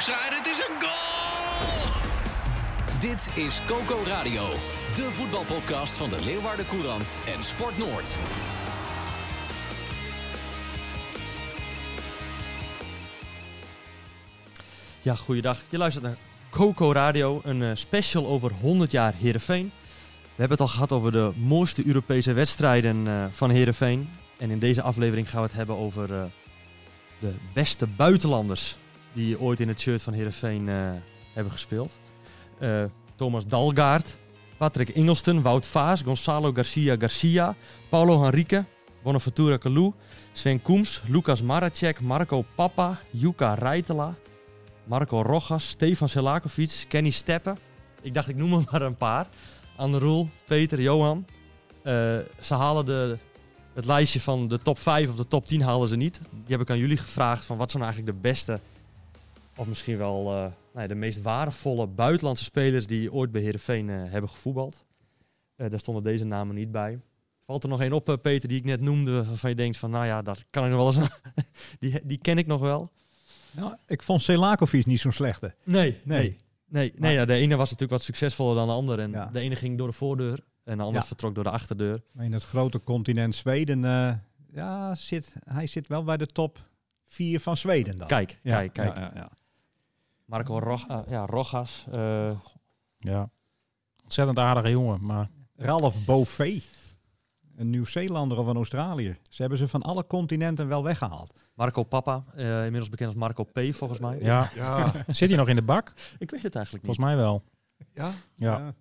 Hoekstra, en het is een goal! Dit is Coco Radio, de voetbalpodcast van de Leeuwarden Courant en Sport Noord. Ja, goeiedag. Je luistert naar Coco Radio, een eh, special over 100 jaar Heerenveen. We hebben het al gehad over de mooiste Europese wedstrijden eh, van Heerenveen. En in deze aflevering gaan we het hebben over eh, de beste buitenlanders die ooit in het shirt van Heerenveen eh, hebben gespeeld. Eh, Thomas Dalgaard, Patrick Ingelston, Wout Vaas, Gonzalo Garcia Garcia, Paulo Henrique, Bonaventura Kalou, Sven Koems, Lucas Maracek, Marco Papa, Juka Rijtela, Marco Rojas, Stefan Selakovic, Kenny Steppen. Ik dacht, ik noem er maar een paar. Anne Roel, Peter, Johan. Eh, ze halen de, het lijstje van de top 5 of de top 10 halen ze niet. Die heb ik aan jullie gevraagd van wat zijn eigenlijk de beste of misschien wel eh, nou ja, de meest waardevolle buitenlandse spelers die ooit bij Heerenveen eh, hebben gevoetbald. Eh, daar stonden deze namen niet bij. Valt er nog één op, Peter, die ik net noemde, waarvan je denkt van, nou ja, daar kan ik nog wel eens aan. die, die ken ik nog wel. Nou, ik vond Selakovic niet zo'n slechte. Nee, Nee. nee. Nee, Maar- nee ja, de ene was natuurlijk wat succesvoller dan de ander. En Ja. de ene ging door de voordeur en de ander Ja. vertrok door de achterdeur. Maar in het grote continent Zweden, ja, zit, hij zit wel bij de top 4 van Zweden dan. Kijk, Ja, kijk, kijk. Ja. Marco Rog, ah, ja, Rogas. eh, Ja. Ontzettend aardige jongen, maar Ralph Beauvais, een Nieuw-Zeelander of een Australiër. Ze hebben ze van alle continenten wel weggehaald. Marco Papa, eh, inmiddels bekend als Marco P. volgens mij. ja. Ja, Zit hij nog in de bak? Ik weet het eigenlijk niet. Volgens mij wel. ja. Ja. Ja,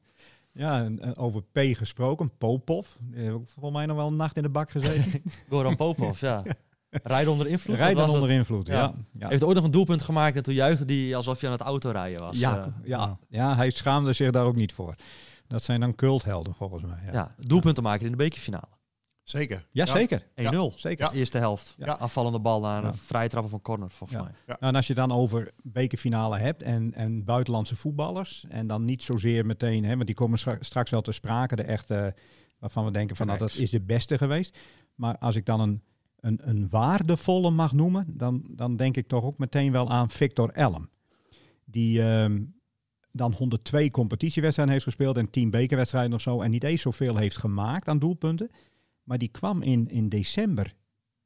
ja en, en over P gesproken, Popov. Die volgens mij nog wel een nacht in de bak gezeten. Goran Popov, ja. Rijden onder invloed. Rijden was onder het. invloed, Ja. ja. ja. Heeft ooit nog een doelpunt gemaakt en toen juichte hij alsof je aan het autorijden was. Ja, Eh, ja, ja, hij schaamde zich daar ook niet voor. Dat zijn dan culthelden volgens mij. Ja, ja, doelpunten maken in de bekerfinale. 1-0, zeker. Ja, zeker. zeker. Ja. Eerste helft. Ja. Afvallende bal naar Ja. een vrije trap of een corner, volgens Ja. mij. Nou, en als je dan over bekerfinale hebt en, en buitenlandse voetballers, en dan niet zozeer meteen, hè, want die komen stra- straks wel te sprake, de echte, waarvan we denken van nou, dat is de beste geweest. Maar als ik dan een, een, een waardevolle mag noemen, dan, dan denk ik toch ook meteen wel aan Victor Elm. Die ehm, dan 102 competitiewedstrijden heeft gespeeld en 10 bekerwedstrijden of zo, en niet eens zoveel heeft gemaakt aan doelpunten. Maar die kwam in, in december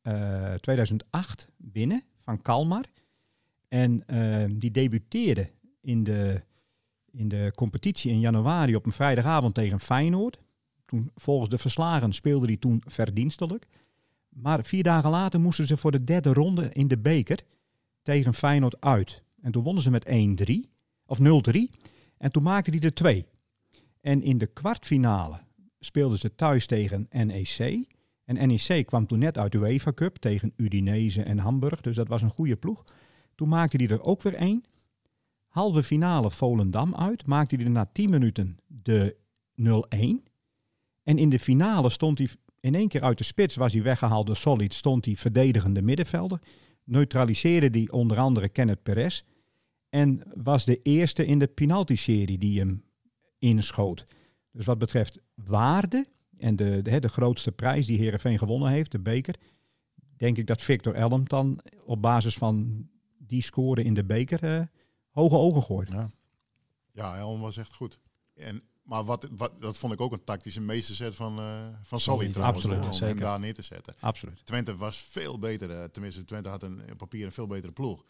eh, 2008 binnen van Kalmar. En eh, die debuteerde in de, in de competitie in januari op een vrijdagavond tegen Feyenoord. Toen, volgens de verslagen speelde hij toen verdienstelijk. Maar vier dagen later moesten ze voor de derde ronde in de beker tegen Feyenoord uit. En toen wonnen ze met 1-3, of 0-3. En toen maakte hij er twee. En in de kwartfinale speelden ze thuis tegen NEC. En NEC kwam toen net uit de UEFA Cup tegen Udinese en Hamburg. Dus dat was een goede ploeg. Toen maakte hij er ook weer één. Halve finale Volendam uit. Maakte hij er na 10 minuten de 0-1. En in de finale stond hij in één keer uit de spits. Was hij weggehaald door Solid. Stond hij verdedigende middenvelder. Neutraliseerde hij onder andere Kenneth Perez. En was de eerste in de penalty-serie die hem inschoot. Dus wat betreft waarde en de, de, de grootste prijs die Herenveen gewonnen heeft, de beker, denk ik dat Victor Elm dan op basis van die score in de beker eh, hoge ogen gooit. Ja. Ja, Elm was echt goed. En, maar wat, wat, dat vond ik ook een tactische meesterzet van, eh van Solly trouwens. absoluut, om hem daar neer te zetten. Absoluut. Twente was veel beter. eh, tenminste, Twente had een, op papier een veel betere ploeg.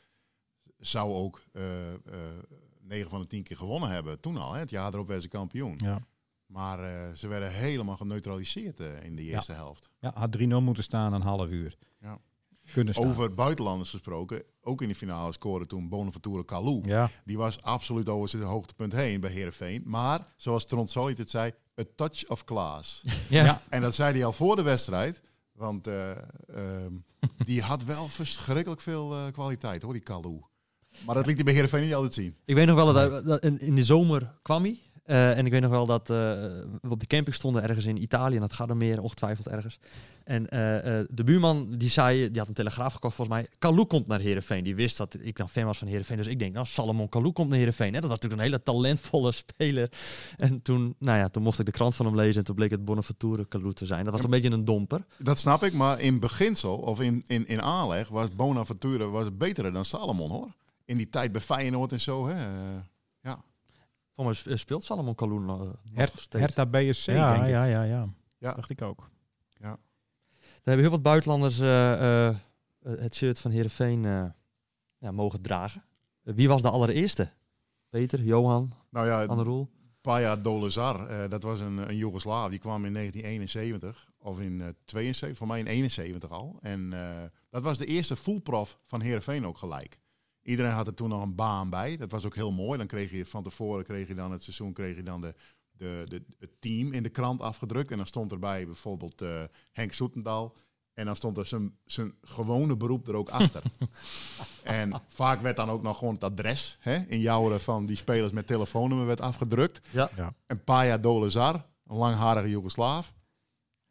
Zou ook eh, eh, 9 van de 10 keer gewonnen hebben. Toen al, hè, het jaar erop werden ze kampioen. Ja. Maar ze werden helemaal geneutraliseerd in de eerste helft. Ja, had 3-0 moeten staan een half uur. Ja. Kunnen staan. Over buitenlanders gesproken, ook in de finale scoorde toen Bonaventura Kalou. Ja. Die was absoluut over zijn hoogtepunt heen bij Herenveen. Maar, zoals Trond Solid het zei, a touch of class. Ja. En dat zei hij al voor de wedstrijd. Want eh, ehm, die had wel verschrikkelijk veel eh, kwaliteit hoor, die Kalou. Maar dat liet hij bij Heerenveen niet altijd zien. Ik weet nog wel dat, hij, dat in, in de zomer kwam hij. Eh, en ik weet nog wel dat eh, we op de camping stonden ergens in Italië. En dat gaat er meer, ongetwijfeld ergens. En eh, eh, de buurman die zei, die had een telegraaf gekocht volgens mij. Kalou komt naar Heerenveen. Die wist dat ik dan fan was van Heerenveen. Dus ik denk, nou Salomon Kalou komt naar Heerenveen. Hè? Dat was natuurlijk een hele talentvolle speler. En toen, nou ja, toen mocht ik de krant van hem lezen. En toen bleek het Bonaventure Kalou te zijn. Dat was een beetje een domper. Dat snap ik, maar in beginsel, of in, in, in aanleg, was Bonaventure was beter dan Salomon hoor. In die tijd bij Feyenoord en zo. Hè. Eh, Voor mij sp- speelt Salomon Kalou nog, nog Her steeds. Hertha BSC, ja, denk ik. ja, ja, ja. Ja. Dacht ik ook. Er hebben heel wat buitenlanders eh, eh, het shirt van Heerenveen eh ja, mogen dragen. Eh, wie was de allereerste? Peter, Johan, nou ja, Van der Roel? Paja Dolezar, eh, dat was een, een Joegoslaaf. Die kwam in 1971 of in eh 72, voor mij in 71 al. En eh, dat was de eerste fullprof van Heerenveen ook gelijk. Iedereen had er toen nog een baan bij. Dat was ook heel mooi. Dan kreeg je van tevoren, kreeg je dan het seizoen, kreeg je dan de, de, de, het team in de krant afgedrukt. En dan stond erbij bijvoorbeeld eh, Henk Soetendal. En dan stond er zijn, zijn gewone beroep er ook achter. en vaak werd dan ook nog gewoon het adres hè, in jouweren van die spelers met telefoonnummer werd afgedrukt. Ja. Ja. En Paja Dolezar, een langharige Joegoslaaf.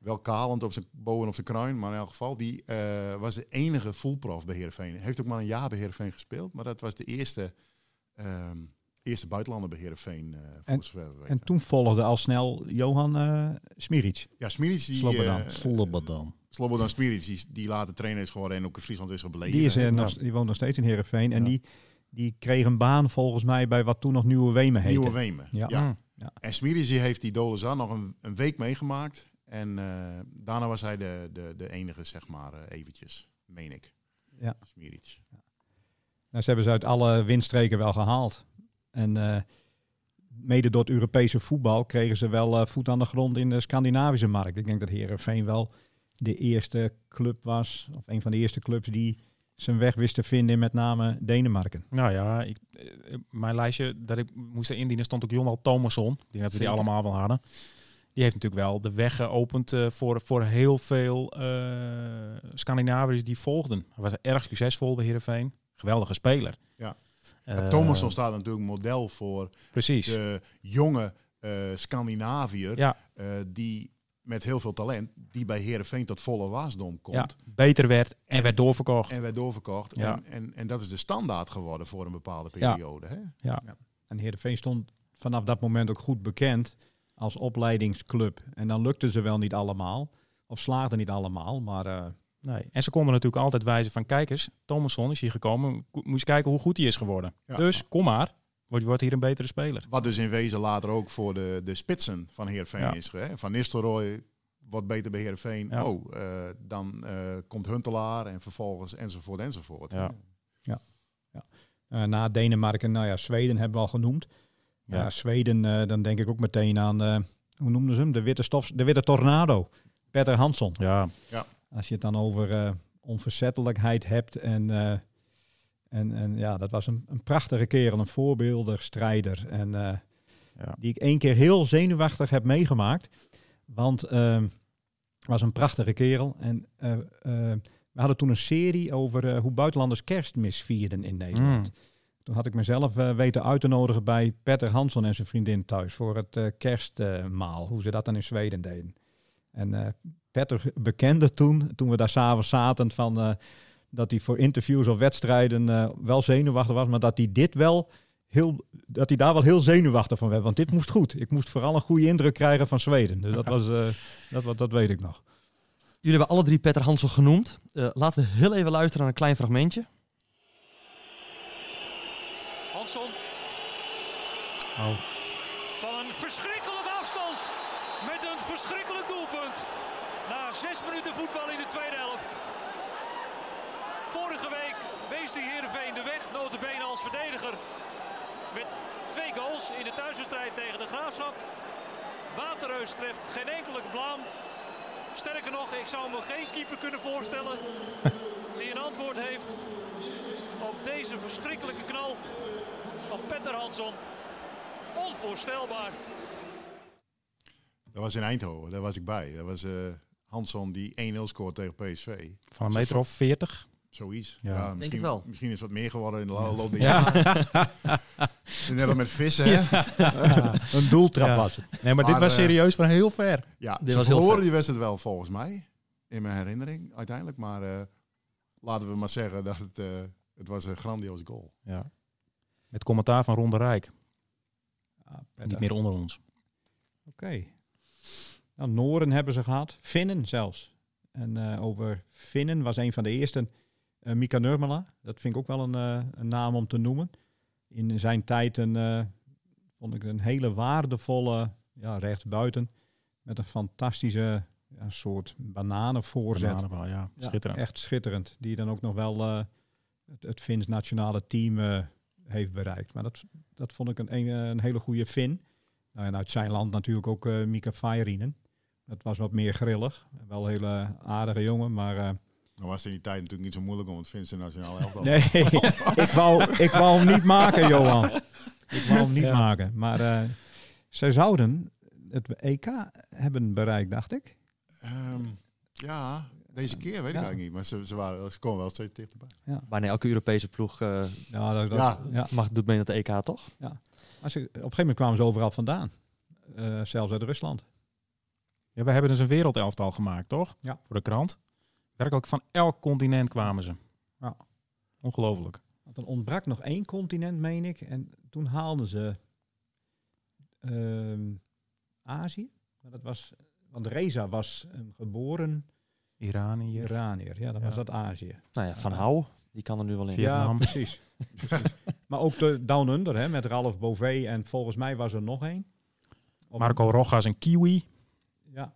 Wel kalend op zijn boven op zijn kruin, maar in elk geval, die eh, was de enige fullprof bij Heerenveen. Heeft ook maar een jaar bij Heerenveen gespeeld, maar dat was de eerste, ehm, eerste buitenlander bij Heerenveen. eh En- toen volgde al snel Johan eh Smiric. ja, Smiric, die, Slobodan. Slobodan. Slobodan Smiric, die, die later trainer is geworden en ook in Friesland is gebleven. Die, is, er nog, die woont nog steeds in Heerenveen. En die, die kreeg een baan volgens mij bij wat toen nog Nieuwe Wemen heette. Nieuwe Wemen. Ja. Ja. En Smiric die heeft die Dolezar nog een, een week meegemaakt. En eh, daarna was hij de, de, de enige, zeg maar, eh, eventjes, meen ik. Ja. Smiric. Nou, ze hebben ze uit alle windstreken wel gehaald. En eh, mede door het Europese voetbal kregen ze wel voet aan de grond in de Scandinavische markt. Ik denk dat Heerenveen wel de eerste club was, of een van de eerste clubs die zijn weg wist te vinden in met name Denemarken. Nou ja, ik, mijn lijstje dat ik moest indienen stond ook Jonal Thomasson. Die hebben we die allemaal wel hadden. Die heeft natuurlijk wel de weg geopend eh, voor, voor heel veel eh Scandinaviërs die volgden. Hij was erg succesvol bij Heerenveen. Geweldige speler. Ja. Eh, Maar Thomasson staat natuurlijk model voor Precies. de jonge eh Scandinaviër Ja. eh, die met heel veel talent, die bij Heerenveen tot volle wasdom komt. ja, beter werd en, En- werd doorverkocht. En werd doorverkocht. Ja. En, en, en dat is de standaard geworden voor een bepaalde Ja. periode. Hè? ja. En Heerenveen stond vanaf dat moment ook goed bekend als opleidingsclub. En dan lukte ze wel niet allemaal, of slaagden niet allemaal, maar eh, Nee. En ze konden natuurlijk altijd wijzen van, kijk eens, Thomasson is hier gekomen. Moet eens kijken hoe goed hij is geworden. Ja. Dus kom maar, wordt, wordt hier een betere speler. Wat dus in wezen later ook voor de, de spitsen van Heerenveen Ja. is. Hè? Van Nistelrooy wordt beter bij Heerenveen. Ja. Oh, eh, dan eh, komt Huntelaar en vervolgens enzovoort enzovoort. Ja. eh, na Denemarken, nou ja, Zweden hebben we al genoemd. Ja, Ja. Zweden, eh, dan denk ik ook meteen aan, eh, hoe noemden ze hem? De witte, stof, de witte tornado. Peter Hansson. Ja, Als je het dan over eh, onverzettelijkheid hebt. En, eh, en, en ja, dat was een, een prachtige kerel, een voorbeelder, strijder. En eh, Ja. die ik één keer heel zenuwachtig heb meegemaakt. Want ehm, het was een prachtige kerel. En eh, eh, we hadden toen een serie over eh, hoe buitenlanders kerstmis vierden in Nederland. Mm. Toen had ik mezelf eh, weten uit te nodigen bij Petter Hansson en zijn vriendin thuis voor het eh, kerstmaal. hoe ze dat dan in Zweden deden. En eh Petter bekende toen, toen we daar s'avonds zaten, van, dat hij voor interviews of wedstrijden wel zenuwachtig was, maar dat hij dit wel heel, dat hij daar wel heel zenuwachtig van werd. Want dit moest goed. Ik moest vooral een goede indruk krijgen van Zweden. Dus dat, was, dat, dat weet ik nog. Jullie hebben alle drie Petter Hansel genoemd. Laten we heel even luisteren naar een klein fragmentje. Hansson Oh. van een verschrikkelijke afstand. Met een verschrikkelijk doelpunt. Na zes minuten voetbal in de tweede helft. Vorige week wees de Heerenveen de weg, notabene als verdediger. Met twee goals in de thuiswedstrijd tegen de Graafschap. Waterreus treft geen enkele blaam. Sterker nog, ik zou me geen keeper kunnen voorstellen die een antwoord heeft op deze verschrikkelijke knal van Petter Hansson. Onvoorstelbaar. Dat was in Eindhoven, daar was ik bij. Dat was eh, Hansson die 1-0 scoort tegen PSV. Van een meter of 40. Zoiets. Ja. Ja, Denk misschien, het wel. Misschien is het wat meer geworden in de lo- loop der Ja. jaren. Net als met vissen, hè? Een doeltrap Ja. was het. Nee, maar, dit was eh, serieus van heel ver. Ja, Dit ze was heel ver. die wedstrijd wel volgens mij. In mijn herinnering uiteindelijk. Maar eh, laten we maar zeggen dat het, eh, het was een grandioze goal. Ja. Met commentaar van Ronde Rijk. Ah, Niet meer onder ons. Oké. Nou, Noren hebben ze gehad. Finnen zelfs. En eh, over Finnen was een van de eerste eh, Mika Nurmela. Dat vind ik ook wel een, eh, een naam om te noemen. In zijn tijd een, eh, vond ik een hele waardevolle ja, rechtsbuiten. Met een fantastische ja, soort bananenvoorzet. Bananenbal, ja. Ja, Schitterend. Echt schitterend. Die dan ook nog wel eh, het, het Fins nationale team eh, heeft bereikt. Maar dat, dat vond ik een, een, een hele goede Fin. Nou, en uit zijn land natuurlijk ook eh, Mika Fairinen. Dat was wat meer grillig. Wel een hele aardige jongen, maar... eh, Dan was het in die tijd natuurlijk niet zo moeilijk om het Finse nationaal elftal. nee, ik wou, ik wou hem niet maken, Johan. Ik wou hem niet Ja. maken. Maar eh ze zouden het EK hebben bereikt, dacht ik. Ehm, ja, deze keer weet ik Ja. eigenlijk niet. Maar ze, ze, waren, ze komen wel steeds dichterbij. Bijna elke Europese ploeg eh, Ja, dat, dat- Ja. ja. mag, doet mee met de EK, toch? Maar ze, op een gegeven moment kwamen ze overal vandaan. Eh, zelfs uit Rusland. Ja, we hebben dus een wereldelftal gemaakt, toch? Ja. Voor de krant. Werkelijk van elk continent kwamen ze. Ja. Ongelooflijk. Want er ontbrak nog één continent, meen ik. En toen haalden ze ehm, Azië. Maar dat was, want Reza was een geboren Iranië. Iranier. Ja, dan Ja. was dat Azië. Nou ja, Van Ja. Hou, die kan er nu wel in. Vietnam. Ja, precies. precies. Maar ook de Down Under, hè, met Ralph Bové. En volgens mij was er nog één. Marco Rojas en Kiwi. Ja,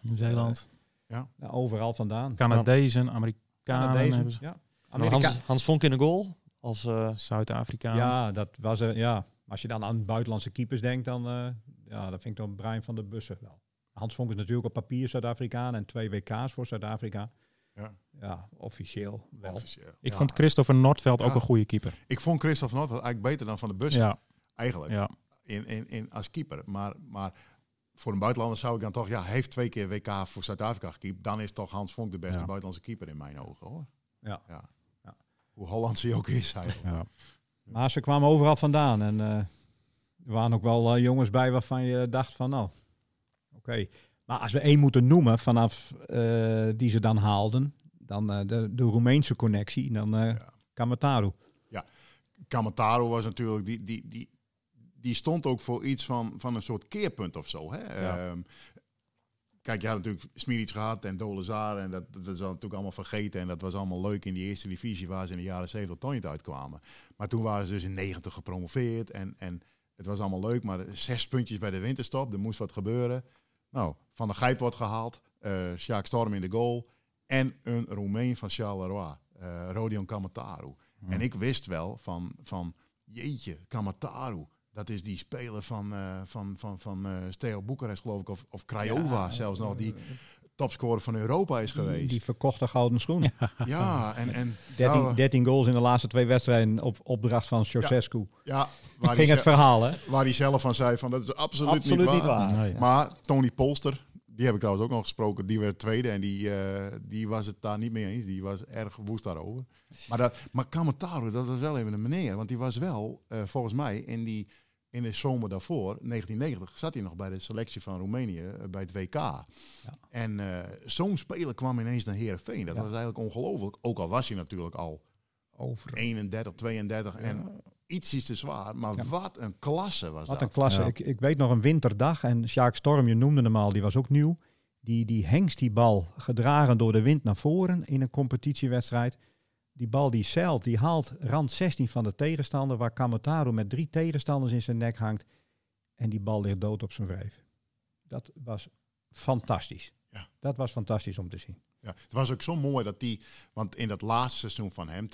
Nieuw-Zeeland. nou, overal vandaan. Canadezen, Amerikanen. Canadezen, hebben ze. ja. Nou, Amerika Hans, Hans Vonk in de goal. Als, eh, Zuid-Afrikanen. Ja, dat was er. Ja, als je dan aan buitenlandse keepers denkt, dan eh, ja, dat vind ik dan Brian van der Bussen wel. Hans Vonk is natuurlijk op papier Zuid-Afrikaan en twee WK's voor Zuid-Afrika. Ja. Ja, officieel wel. Officieel. Ik Ja. vond Christopher Nordveld ook een goede keeper. Ik vond Christophe Noord eigenlijk beter dan Van de Bus. Ja, Eigenlijk. ja. In, in, in, als keeper. Maar, maar voor een buitenlander zou ik dan toch... Ja, heeft twee keer WK voor Zuid-Afrika gekiept. Dan is toch Hans Vonk de beste Ja. buitenlandse keeper in mijn ogen, hoor. Ja. ja. Ja. Hoe Hollands hij ook is, eigenlijk. ja. Maar ze kwamen overal vandaan en eh, er waren ook wel eh, jongens bij waarvan je dacht van nou, oké. Maar als we één moeten noemen vanaf eh, die ze dan haalden, dan eh, de, de Roemeense connectie, dan eh Ja. Kamataru. Kamataro was natuurlijk... Die, die, die, die stond ook voor iets van, van een soort keerpunt of zo. Hè? Ja. Ehm, kijk, je had natuurlijk Smiric gehad en Dolezar. En dat, dat is natuurlijk allemaal vergeten. En dat was allemaal leuk in die eerste divisie waar ze in de jaren 70 toch niet uitkwamen. Maar toen waren ze dus in 90 gepromoveerd. En, en het was allemaal leuk. Maar zes puntjes bij de winterstop. Er moest wat gebeuren. Nou, Van der Gijp wordt gehaald. eh Sjaak Storm in de goal. En een Roemeen van Charleroi. eh Rodion Kamataru. En ik wist wel van, van jeetje, Kamataru. Dat is die speler van, eh van, van, van eh Steaua Boekarest, geloof ik. Of, of Craiova zelfs nog. Die topscorer van Europa is geweest. Die verkochte gouden schoen. ja, en... en 13, nou, 13 goals in de laatste twee wedstrijden op opdracht van Ceausescu. ja, waar Ging hij, het verhaal, hè? waar hij zelf van zei van dat is absoluut, Absoluut niet, niet waar. waar. Nee, ja. Maar Tony Polster, die heb ik trouwens ook nog gesproken, die werd tweede en die, eh, die was het daar niet mee eens. Die was erg woest daarover. Maar, dat, maar Kamataro, dat was wel even een meneer, want die was wel, eh, volgens mij, in, die, in de zomer daarvoor, 1990, zat hij nog bij de selectie van Roemenië eh, bij het WK. En eh, zo'n speler kwam ineens naar Heerenveen. Dat Ja. was eigenlijk ongelooflijk. Ook al was hij natuurlijk al Over. 31, 32 en iets te zwaar. Maar Ja. wat een klasse was Wat dat. een klasse. Ja. Ik, ik weet nog een winterdag en Sjaak Storm, je noemde hem al, die was ook nieuw. Die, die hengst die bal gedragen door de wind naar voren in een competitiewedstrijd. Die bal die zeilt, die haalt rand 16 van de tegenstander, waar Kamataru met drie tegenstanders in zijn nek hangt. En die bal ligt dood op zijn wrijf. Dat was fantastisch. Ja. Dat was fantastisch om te zien. Ja, het was ook zo mooi dat die, want in dat laatste seizoen van hem,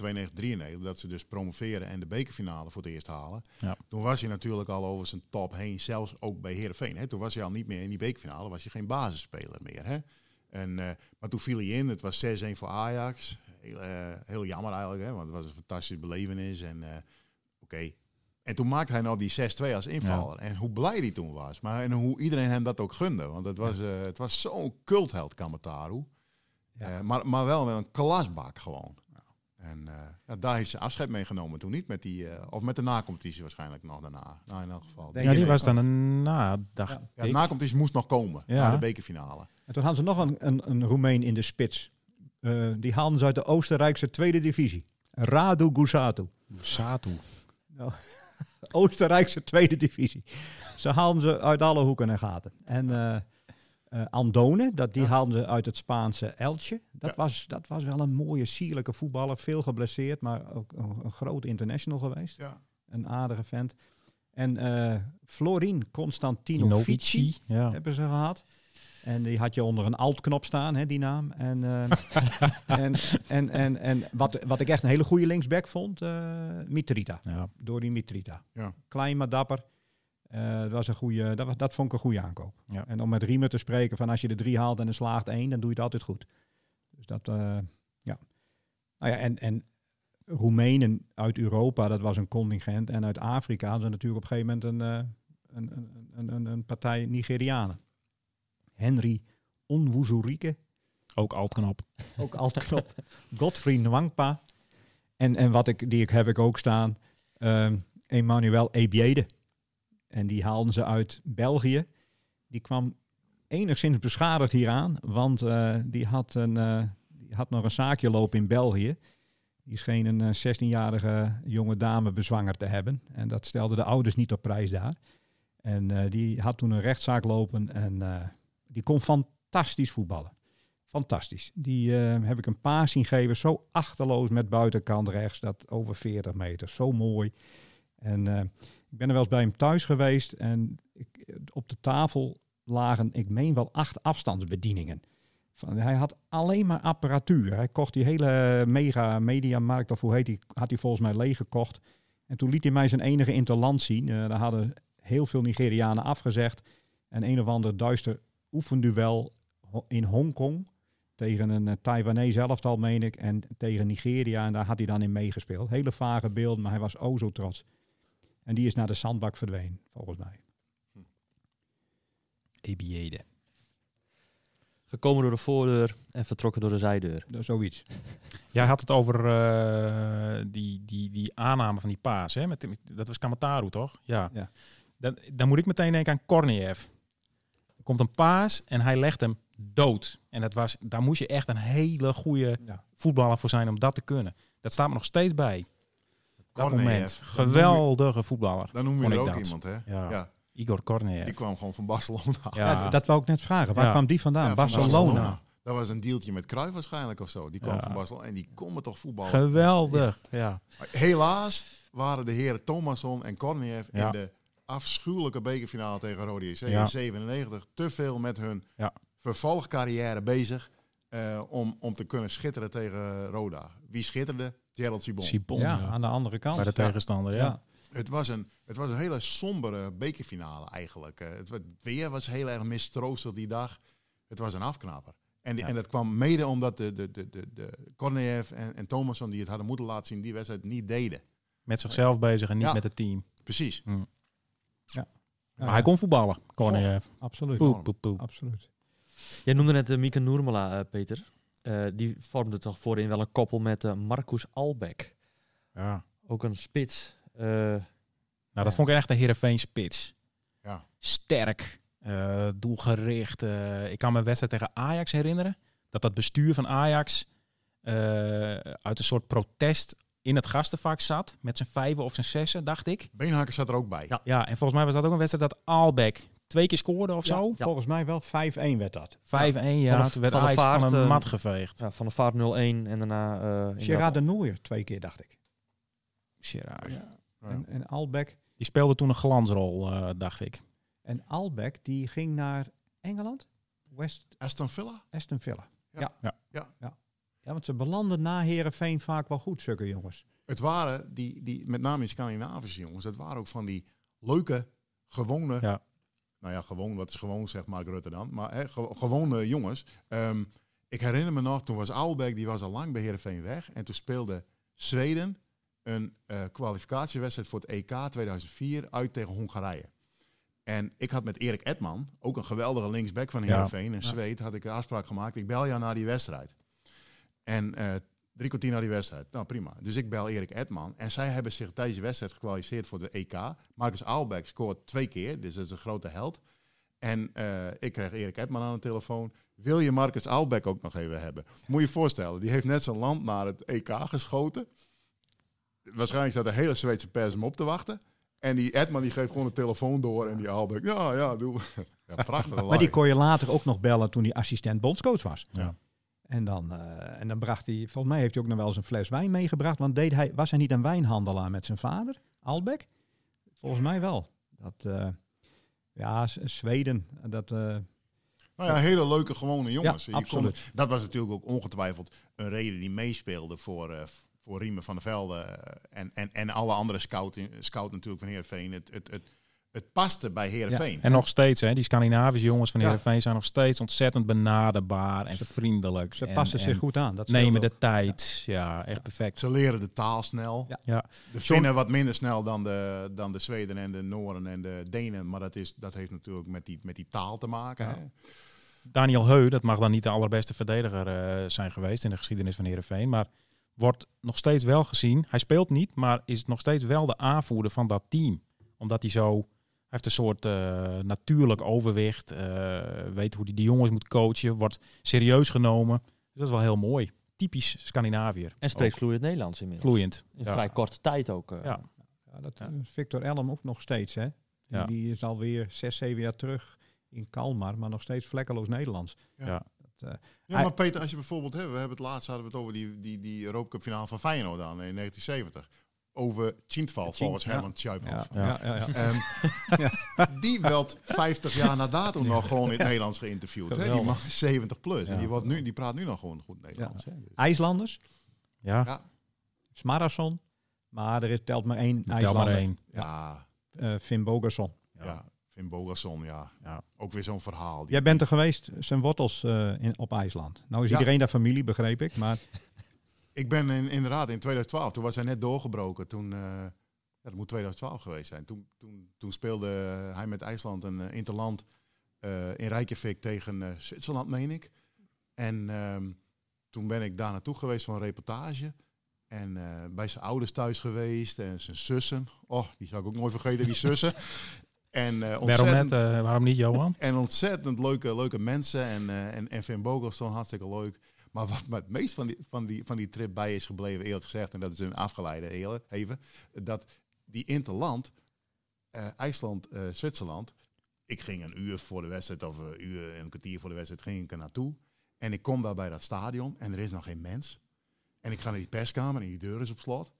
92-93, dat ze dus promoveren en de bekerfinale voor het eerst halen. Ja. Toen was hij natuurlijk al over zijn top heen, zelfs ook bij Heerenveen. Hè. Toen was hij al niet meer in die bekerfinale, was hij geen basisspeler meer. Hè. En, eh, maar toen viel hij in, het was 6-1 voor Ajax. Heel, eh, heel jammer eigenlijk, hè, want het was een fantastische belevenis. En eh, oké, En toen maakte hij nou die 6-2 als invaller. En hoe blij hij toen was. Maar en hoe iedereen hem dat ook gunde. Want het was, eh, het was zo'n cultheld, Kamataru. Ja. Eh, maar, maar wel met een klasbak gewoon. En eh, ja, daar heeft ze afscheid meegenomen toen niet. Met die, eh, of met de nacompetitie waarschijnlijk nog daarna. Nou, in elk geval. Denk Ja, die was dan een na dag. Ja, de nacompetitie moest nog komen. Ja. Ja. de bekerfinale. En toen hadden ze nog een, een, een Roemeen in de spits. Eh, die haalden ze uit de Oostenrijkse tweede divisie. Radu Gusatu. Satu. Oostenrijkse tweede divisie. Ze haalden ze uit alle hoeken en gaten. En eh, eh, Andone, dat, die haalden ze uit het Spaanse Elche. Dat, Ja. was, dat was wel een mooie, sierlijke voetballer. Veel geblesseerd, maar ook een, groot international geweest. Ja. Een aardige vent. En Florin Constantinovici Novici. Ja. hebben ze gehad. En die had je onder een alt-knop staan, hè, die naam. En, eh, en, en, en, en wat, wat ik echt een hele goede linksback vond, eh Mitrita. Ja. Door die Mitrita. Ja. Klein maar dapper. Eh, dat, was een goede, dat, was, dat vond ik een goede aankoop. Ja. En om met Riemer te spreken van als je de drie haalt en er slaagt één, dan doe je het altijd goed. Dus dat, ja. Nou ja, en, en Roemenen uit Europa, dat was een contingent. En uit Afrika hadden natuurlijk op een gegeven moment een, een, een, een, een, een partij Nigerianen. Henry Onwuzurike, Ook altknop. ook altijd knop. Godfrey Nwangpa. En, en wat ik, die ik, heb ik ook staan, ehm Emmanuel Ebiede. En die haalden ze uit België. Die kwam enigszins beschadigd hieraan, want eh, die, had een, eh, die had nog een zaakje lopen in België. Die scheen een eh, 16-jarige jonge dame bezwangerd te hebben. En dat stelde de ouders niet op prijs daar. En eh, die had toen een rechtszaak lopen en eh, die kon fantastisch voetballen. Fantastisch. Die eh, heb ik een paar zien geven. Zo achterloos met buitenkant rechts. Dat over 40 meter. Zo mooi. En eh, ik ben er wel eens bij hem thuis geweest. En ik, op de tafel lagen, ik meen wel acht afstandsbedieningen. Van, hij had alleen maar apparatuur. Hij kocht die hele mega mediamarkt, of hoe heet die, had hij volgens mij leeg gekocht. En toen liet hij mij zijn enige interland zien. Eh daar hadden heel veel Nigerianen afgezegd. En een of ander duister oefenduel in Hongkong. Tegen een uh, Taiwanese elftal, meen ik. En tegen Nigeria. En daar had hij dan in meegespeeld. Hele vage beelden, maar hij was o zo trots. En die is naar de zandbak verdwenen, volgens mij. Ebiede. Gekomen door de voordeur en vertrokken door de zijdeur. Zoiets. Jij had het over eh, die, die, die aanname van die paas. Hè? Met, met- dat was Kamataru, toch? Ja. Ja. Dan, dan moet ik meteen denken aan Korniev. Er komt een paas en hij legt hem dood. En dat was, daar moest je echt een hele goede Ja. voetballer voor zijn om dat te kunnen. Dat staat me nog steeds bij. Dat moment. Geweldige voetballer. Dan noem je er ook dat. iemand, hè? Ja. Ja. Igor Korniev. Die kwam gewoon van Barcelona. Ja. Ja, dat wou ik net vragen. Waar Ja. kwam die vandaan? Ja, van Barcelona. Dat was een dealtje met Cruijff waarschijnlijk of zo. Die kwam Ja. van Barcelona en die kon me toch voetballen. Geweldig. Ja. Helaas waren de heren Thomasson en Korniev Ja. in de afschuwelijke bekerfinale tegen Rode JC Ja. in 97 te veel met hun Ja. vervolgcarrière bezig eh, om, om te kunnen schitteren tegen Roda. Wie schitterde? Gerald Sibon. Sibon, ja, ja. aan de andere kant. Bij de tegenstander, ja. Ja. Het was, een, het was een hele sombere bekerfinale eigenlijk. Eh, het, het weer was heel erg mistroostig die dag. Het was een afknapper. En, die- Ja. en dat kwam mede omdat de, de, de, de, de Korniev en, en Thomasson die het hadden moeten laten zien, die wedstrijd niet deden. Met zichzelf bezig en niet Ja. met het team. Precies. Maar hij kon voetballen, Korniev. Absoluut. Poep, poep, poep. Absoluut. Jij noemde net uh, Mieke Noermela, eh, Peter. Eh, die vormde toch voorin wel een koppel met eh, Marcus Albeck. Ja. Ook een spits. Eh, Nou, dat vond ik echt een Heerenveen spits. Ja. Sterk, eh, doelgericht. eh, ik kan me een wedstrijd tegen Ajax herinneren. Dat dat bestuur van Ajax eh, uit een soort protest in het gastenvak zat. Met zijn vijven of zijn zessen, dacht ik. Beenhakker zat er ook bij. Ja. Ja, en volgens mij was dat ook een wedstrijd dat Albeck twee keer scoorde of zo. Ja. Volgens mij wel 5-1 werd dat. 5-1, ja. Van de- Toen werd van de vaart, van een eh, mat geveegd. ja, van de vaart 0-1 en daarna... eh, Gerard de Nooijer twee keer, dacht ik. Gerard. Ja. En, en Albeck. Die speelde toen een glansrol, eh, dacht ik. En Albeck, die ging naar Engeland? West Aston Villa? Aston Villa. Ja. Ja. Ja. Ja. want ze belanden na Herenveen vaak wel goed, zulke jongens. Het waren, die, die, met name in Scandinavische jongens, dat waren ook van die leuke, gewone, Ja. nou ja, gewoon, wat is gewoon, zegt Mark Rutte dan, maar hè, ge- gewone jongens. Ehm, ik herinner me nog, toen was Aalbeck, die was al lang bij Heerenveen weg, en toen speelde Zweden een uh, kwalificatiewedstrijd voor het EK 2004 uit tegen Hongarije. En ik had met Erik Edman, ook een geweldige linksback van Heerenveen, ja. en Zweed, had ik een afspraak gemaakt. Ik bel jou naar die wedstrijd. En uh, drie kwartier naar die wedstrijd. Nou, prima. Dus ik bel Erik Edman. En zij hebben zich tijdens de wedstrijd gekwalificeerd voor de EK. Marcus Aalbeck scoort twee keer, dus dat is een grote held. En uh, ik kreeg Erik Edman aan de telefoon. Wil je Marcus Aalbeck ook nog even hebben? Moet je je voorstellen, die heeft net zijn land naar het EK geschoten. Waarschijnlijk staat de hele Zweedse pers hem op te wachten. En die Edman die geeft gewoon de telefoon door en die Aalbeck, ja, ja, doe. Ja, prachtig. maar die kon je later ook nog bellen toen hij assistent bondscoach was. Ja. En dan, uh, en dan bracht hij, volgens mij heeft hij ook nog wel eens een fles wijn meegebracht. Want deed hij, was hij niet een wijnhandelaar met zijn vader, Albeck? Volgens mij wel. Dat, uh, ja, Zweden, dat... Uh, nou ja, hele leuke gewone jongens. Ja, absoluut. dat was natuurlijk ook ongetwijfeld een reden die meespeelde voor, voor Riemen van der Velde en, en, en alle andere scout, scout natuurlijk van Heerenveen. Het, het, het, het paste bij Heerenveen. Ja. En nog steeds, hè, die Scandinavische jongens van Heerenveen ja. zijn nog steeds ontzettend benaderbaar en vriendelijk. Ze en, passen zich goed aan. Dat nemen de tijd. Ja. echt perfect. Ze leren de taal snel. Ja. ja. De Finnen wat minder snel dan de, dan de Zweden en de Noorden en de Denen. Maar dat, is, dat heeft natuurlijk met die, met die taal te maken. Hè. Daniel Heu, dat mag dan niet de allerbeste verdediger uh, zijn geweest in de geschiedenis van Heerenveen. Maar wordt nog steeds wel gezien. Hij speelt niet, maar is nog steeds wel de aanvoerder van dat team. Omdat hij zo heeft een soort uh, natuurlijk overwicht. Uh, weet hoe hij die jongens moet coachen. Wordt serieus genomen. Dus dat is wel heel mooi. Typisch Scandinaviër. En spreekt vloeiend Nederlands inmiddels. Vloeiend. In vrij korte tijd ook. Uh. Ja. ja. dat ja. Victor Elm ook nog steeds. Hè? Die, die is alweer zes, zeven jaar terug in Kalmar. Maar nog steeds vlekkeloos Nederlands. Ja. Dat, ja, maar Peter, als je bijvoorbeeld... Hè, we hebben het laatst hadden we het over die, die, die Europa Cup finale van Feyenoord aan in 1970 over Chintval volgens Herman Tjuiphoff. Ja. Ja, um, die werd 50 jaar na dato nog gewoon in het Nederlands geïnterviewd. Hè? Die mag 70 plus. En die, wordt nu, die praat nu nog gewoon goed Nederlands. Hè? Dus. IJslanders? Ja. ja. Smarason. Maar er is, telt maar één Telt IJslander. maar één. Ja. Uh, Finn Bogerson. Ja. Finn Bogerson, ja. ja. Ook weer zo'n verhaal. Jij bent er geweest, zijn wortels uh, in, op IJsland. Nou is iedereen daar familie, begreep ik. Maar ik ben in, inderdaad in 2012, toen was hij net doorgebroken. Toen, uh, ja, dat moet 2012 geweest zijn. Toen, toen, toen speelde hij met IJsland een uh, interland uh, in Reykjavik tegen Zwitserland, meen ik. En um, toen ben ik daar naartoe geweest voor een reportage. En bij zijn ouders thuis geweest en zijn zussen. Oh, die zou ik ook nooit vergeten, die zussen. En, uh, waarom, net, waarom niet, Johan? En ontzettend leuke, leuke mensen. En, en, en Finn Bogelson, hartstikke leuk. Maar wat me het meest van die, van, die, van die trip bij is gebleven, eerlijk gezegd, en dat is een afgeleide even, dat die interland, uh, IJsland, uh, Zwitserland, ik ging een uur voor de wedstrijd, of een uur en een kwartier voor de wedstrijd, ging ik er naartoe. En ik kom daar bij dat stadion en er is nog geen mens. En ik ga naar die perskamer en die deur is op slot.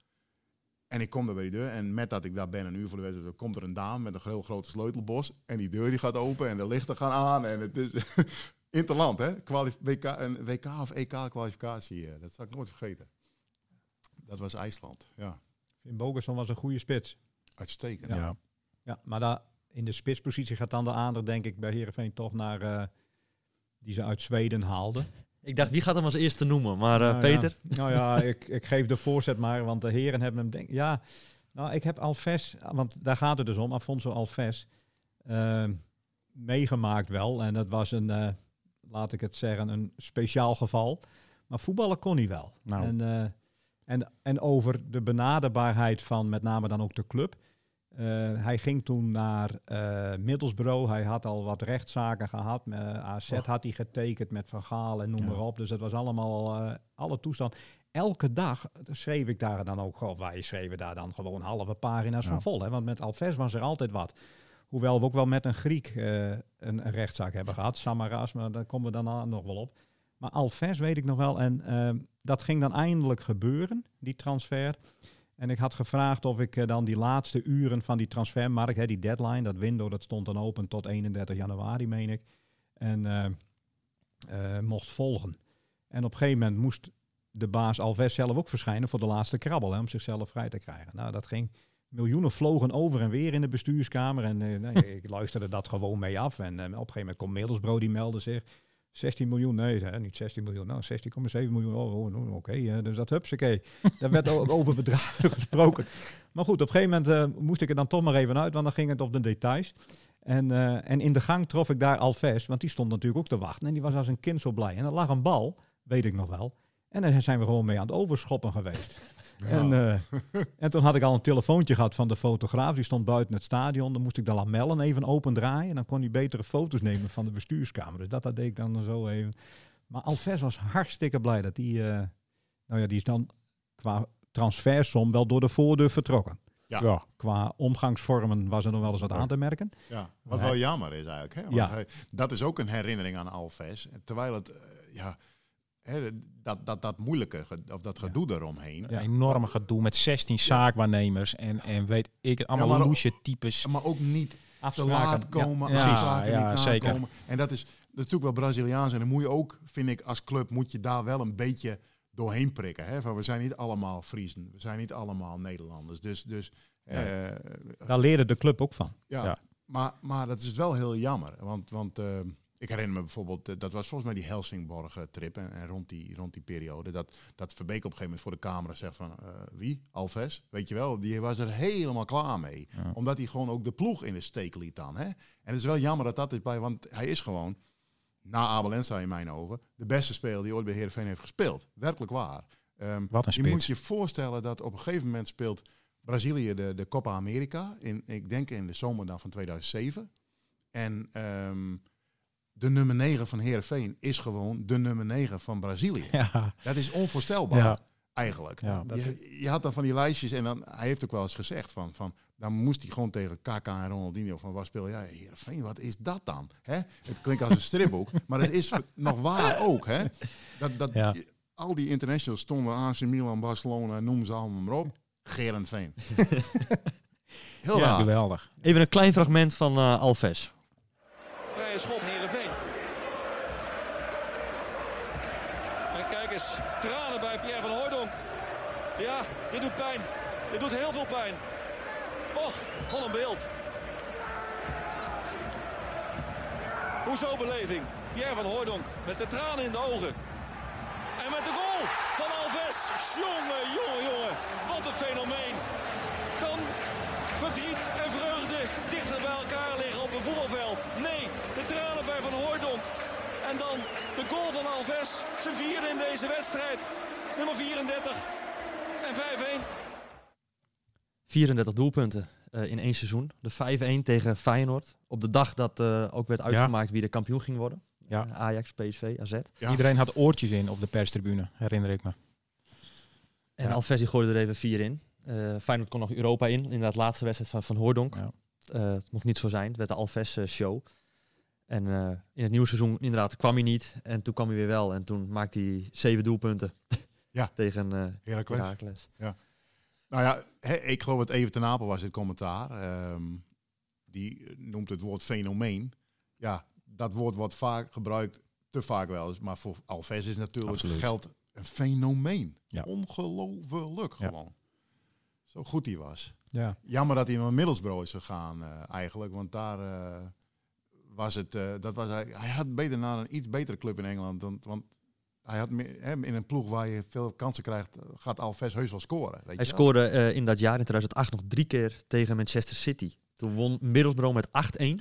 En ik kom daar bij die deur en met dat ik daar ben, een uur voor de wedstrijd, komt er een dame met een heel grote sleutelbos. En die deur die gaat open en de lichten gaan aan. En het is Interland, hè? Kwalif WK, een WK of EK-kwalificatie. Eh, dat zal ik nooit vergeten. Dat was IJsland, ja. Finn Bogerson was een goede spits. Uitstekend. Ja, ja. ja maar daar in de spitspositie gaat dan de aandacht, denk ik, bij Heerenveen toch naar uh, die ze uit Zweden haalden. Ik dacht, wie gaat hem als eerste noemen? Maar uh, nou, Peter? Ja. Nou ja, ik, ik geef de voorzet maar, want de heren hebben hem... Denk, ja, nou, ik heb Alves, want daar gaat het dus om, Afonso Alves, uh, meegemaakt wel. En dat was een laat ik het zeggen, een speciaal geval. Maar voetballen kon hij wel. Nou. En, uh, en, en over de benaderbaarheid van met name dan ook de club. Uh, hij ging toen naar uh, Middlesbrough. Hij had al wat rechtszaken gehad. Met AZ oh. had hij getekend met Van Gaal en noem ja. maar op. Dus dat was allemaal alle toestand. Elke dag schreef ik daar dan ook gewoon. Wij schreven daar dan gewoon halve pagina's ja. van vol. Hè? Want met Alves was er altijd wat. Hoewel we ook wel met een Griek uh, een, rechtszaak hebben gehad, Samaras, maar daar komen we dan nog wel op. Maar Alves weet ik nog wel. En uh, dat ging dan eindelijk gebeuren, die transfer. En ik had gevraagd of ik uh, dan die laatste uren van die transfermarkt, hè, die deadline, dat window, dat stond dan open tot 31 januari, meen ik. En mocht volgen. En op een gegeven moment moest de baas Alves zelf ook verschijnen voor de laatste krabbel, hè, om zichzelf vrij te krijgen. Nou, dat ging miljoenen vlogen over en weer in de bestuurskamer. En nee, ik luisterde dat gewoon mee af. En uh, op een gegeven moment komt Middelsbro, die meldde zich. 16 miljoen, nee, hè, niet 16 miljoen, nou 16,7 miljoen, oh, oh, oh, oké, eh, dus dat hupsakee. Daar werd over bedragen gesproken. Maar goed, op een gegeven moment eh, moest ik er dan toch maar even uit, want dan ging het op de details. En, eh, en in de gang trof ik daar Alves, want die stond natuurlijk ook te wachten. En die was als een kind zo blij. En er lag een bal, weet ik nog wel. En daar zijn we gewoon mee aan het overschoppen geweest. En, eh, en toen had ik al een telefoontje gehad van de fotograaf. Die stond buiten het stadion. Dan moest ik de lamellen even opendraaien. En dan kon hij betere foto's nemen van de bestuurskamer. Dus dat, dat deed ik dan zo even. Maar Alves was hartstikke blij dat hij... eh, nou ja, die is dan qua transfersom wel door de voordeur vertrokken. Ja. Qua omgangsvormen was er nog wel eens wat aan te merken. Ja, wat wel jammer is eigenlijk. Hè? Want Ja. hij- dat is ook een herinnering aan Alves. Terwijl het, eh, ja, dat, dat, dat moeilijke, of dat gedoe eromheen. Een enorme gedoe met 16 zaakwaarnemers en, en weet ik het, allemaal Ja, maar ook- loesje types. Maar ook niet te laat komen, Ja. afspraken Ja, niet zeker. nakomen. En dat is, dat is natuurlijk wel Braziliaans. En dan moet je ook, vind ik, als club moet je daar wel een beetje doorheen prikken. Hè? Van, we zijn niet allemaal Friesen, we zijn niet allemaal Nederlanders. Dus, dus eh, Daar leerde de club ook van. Ja, Ja. Maar, maar dat is wel heel jammer. Want, want eh, ik herinner me bijvoorbeeld, eh, dat was volgens mij die Helsingborg-trip. En, en rond, die, rond die periode, dat, dat Verbeek op een gegeven moment voor de camera zegt van... eh, wie? Alves? Weet je wel, die was er helemaal klaar mee. Omdat hij gewoon ook de ploeg in de steek liet dan. Hè? En het is wel jammer dat dat is bij, want hij is gewoon, na Abel Ensa in mijn ogen, de beste speler die ooit bij Heerenveen heeft gespeeld. Werkelijk waar. Ehm, Wat een je moet je voorstellen dat op een gegeven moment speelt Brazilië de, de Copa America. In, ik denk in de zomer dan van 2007. En ehm, de nummer 9 van Heerenveen is gewoon de nummer 9 van Brazilië. Ja, Dat is onvoorstelbaar Ja. eigenlijk. Ja, dat je, je had dan van die lijstjes en dan, hij heeft ook wel eens gezegd van, van dan moest hij gewoon tegen KK en Ronaldinho van waar speel jij? Heerenveen, wat is dat dan? Hè? Het klinkt als een stripboek, maar het is nog waar ook. Hè? Dat, dat, Ja. Al die internationals stonden AC Milan, Barcelona, noem ze allemaal maar op. Gerenveen. Heel ja raar. geweldig. Even een klein fragment van eh, Alves. Schop, Heerenveen. En kijk eens, tranen bij Pierre van Hooydonk. Ja, dit doet pijn. Dit doet heel veel pijn. Och, wat een beeld. Hoezo beleving? Pierre van Hooydonk met de tranen in de ogen. En met de goal van Alves. Jongen, jongen, jongen. Wat een fenomeen. Kan verdriet en vreugde dichter bij elkaar liggen op een voetbalveld? Nee, de tranen bij Van Hooydonk. En dan de goal van Alves. Zijn vierde in deze wedstrijd. Nummer 34. En 5-1. 34 doelpunten eh, in één seizoen. De 5-1 tegen Feyenoord. Op de dag dat eh, ook werd uitgemaakt wie de kampioen ging worden. Ja. Eh, Ajax, PSV, AZ. Ja. Iedereen had oortjes in op de perstribune, herinner ik me. En Ja. Gooide er even vier in. Feyenoord kon nog Europa in. In dat laatste wedstrijd van Van Hooydonk. Ja. Eh, het mocht niet zo zijn. Het werd de Alves eh, show. En in het nieuwe seizoen inderdaad kwam hij niet. En toen kwam hij weer wel. En toen maakte hij zeven doelpunten. Ja. Tegen eh Heracles. Heracles. Nou ja, ik geloof dat Even ten Apel was het commentaar. Ehm, die noemt het woord fenomeen. Ja, dat woord wordt vaak gebruikt, te vaak wel eens. Maar voor Alves is natuurlijk Absoluut. geld een fenomeen. Ja. Ongelooflijk Ja. gewoon. Zo goed hij was. Ja. Jammer dat hij naar Middlesbrough is gegaan eh, eigenlijk. Want daar eh, was het... eh, dat was hij, hij had beter naar een iets betere club in Engeland. Dan, want hij had hè, in een ploeg waar je veel kansen krijgt, gaat Alves heus wel scoren. Weet Hij je wel? scoorde eh, in dat jaar, in 2008, nog drie keer tegen Manchester City. Toen won Middlesbrough met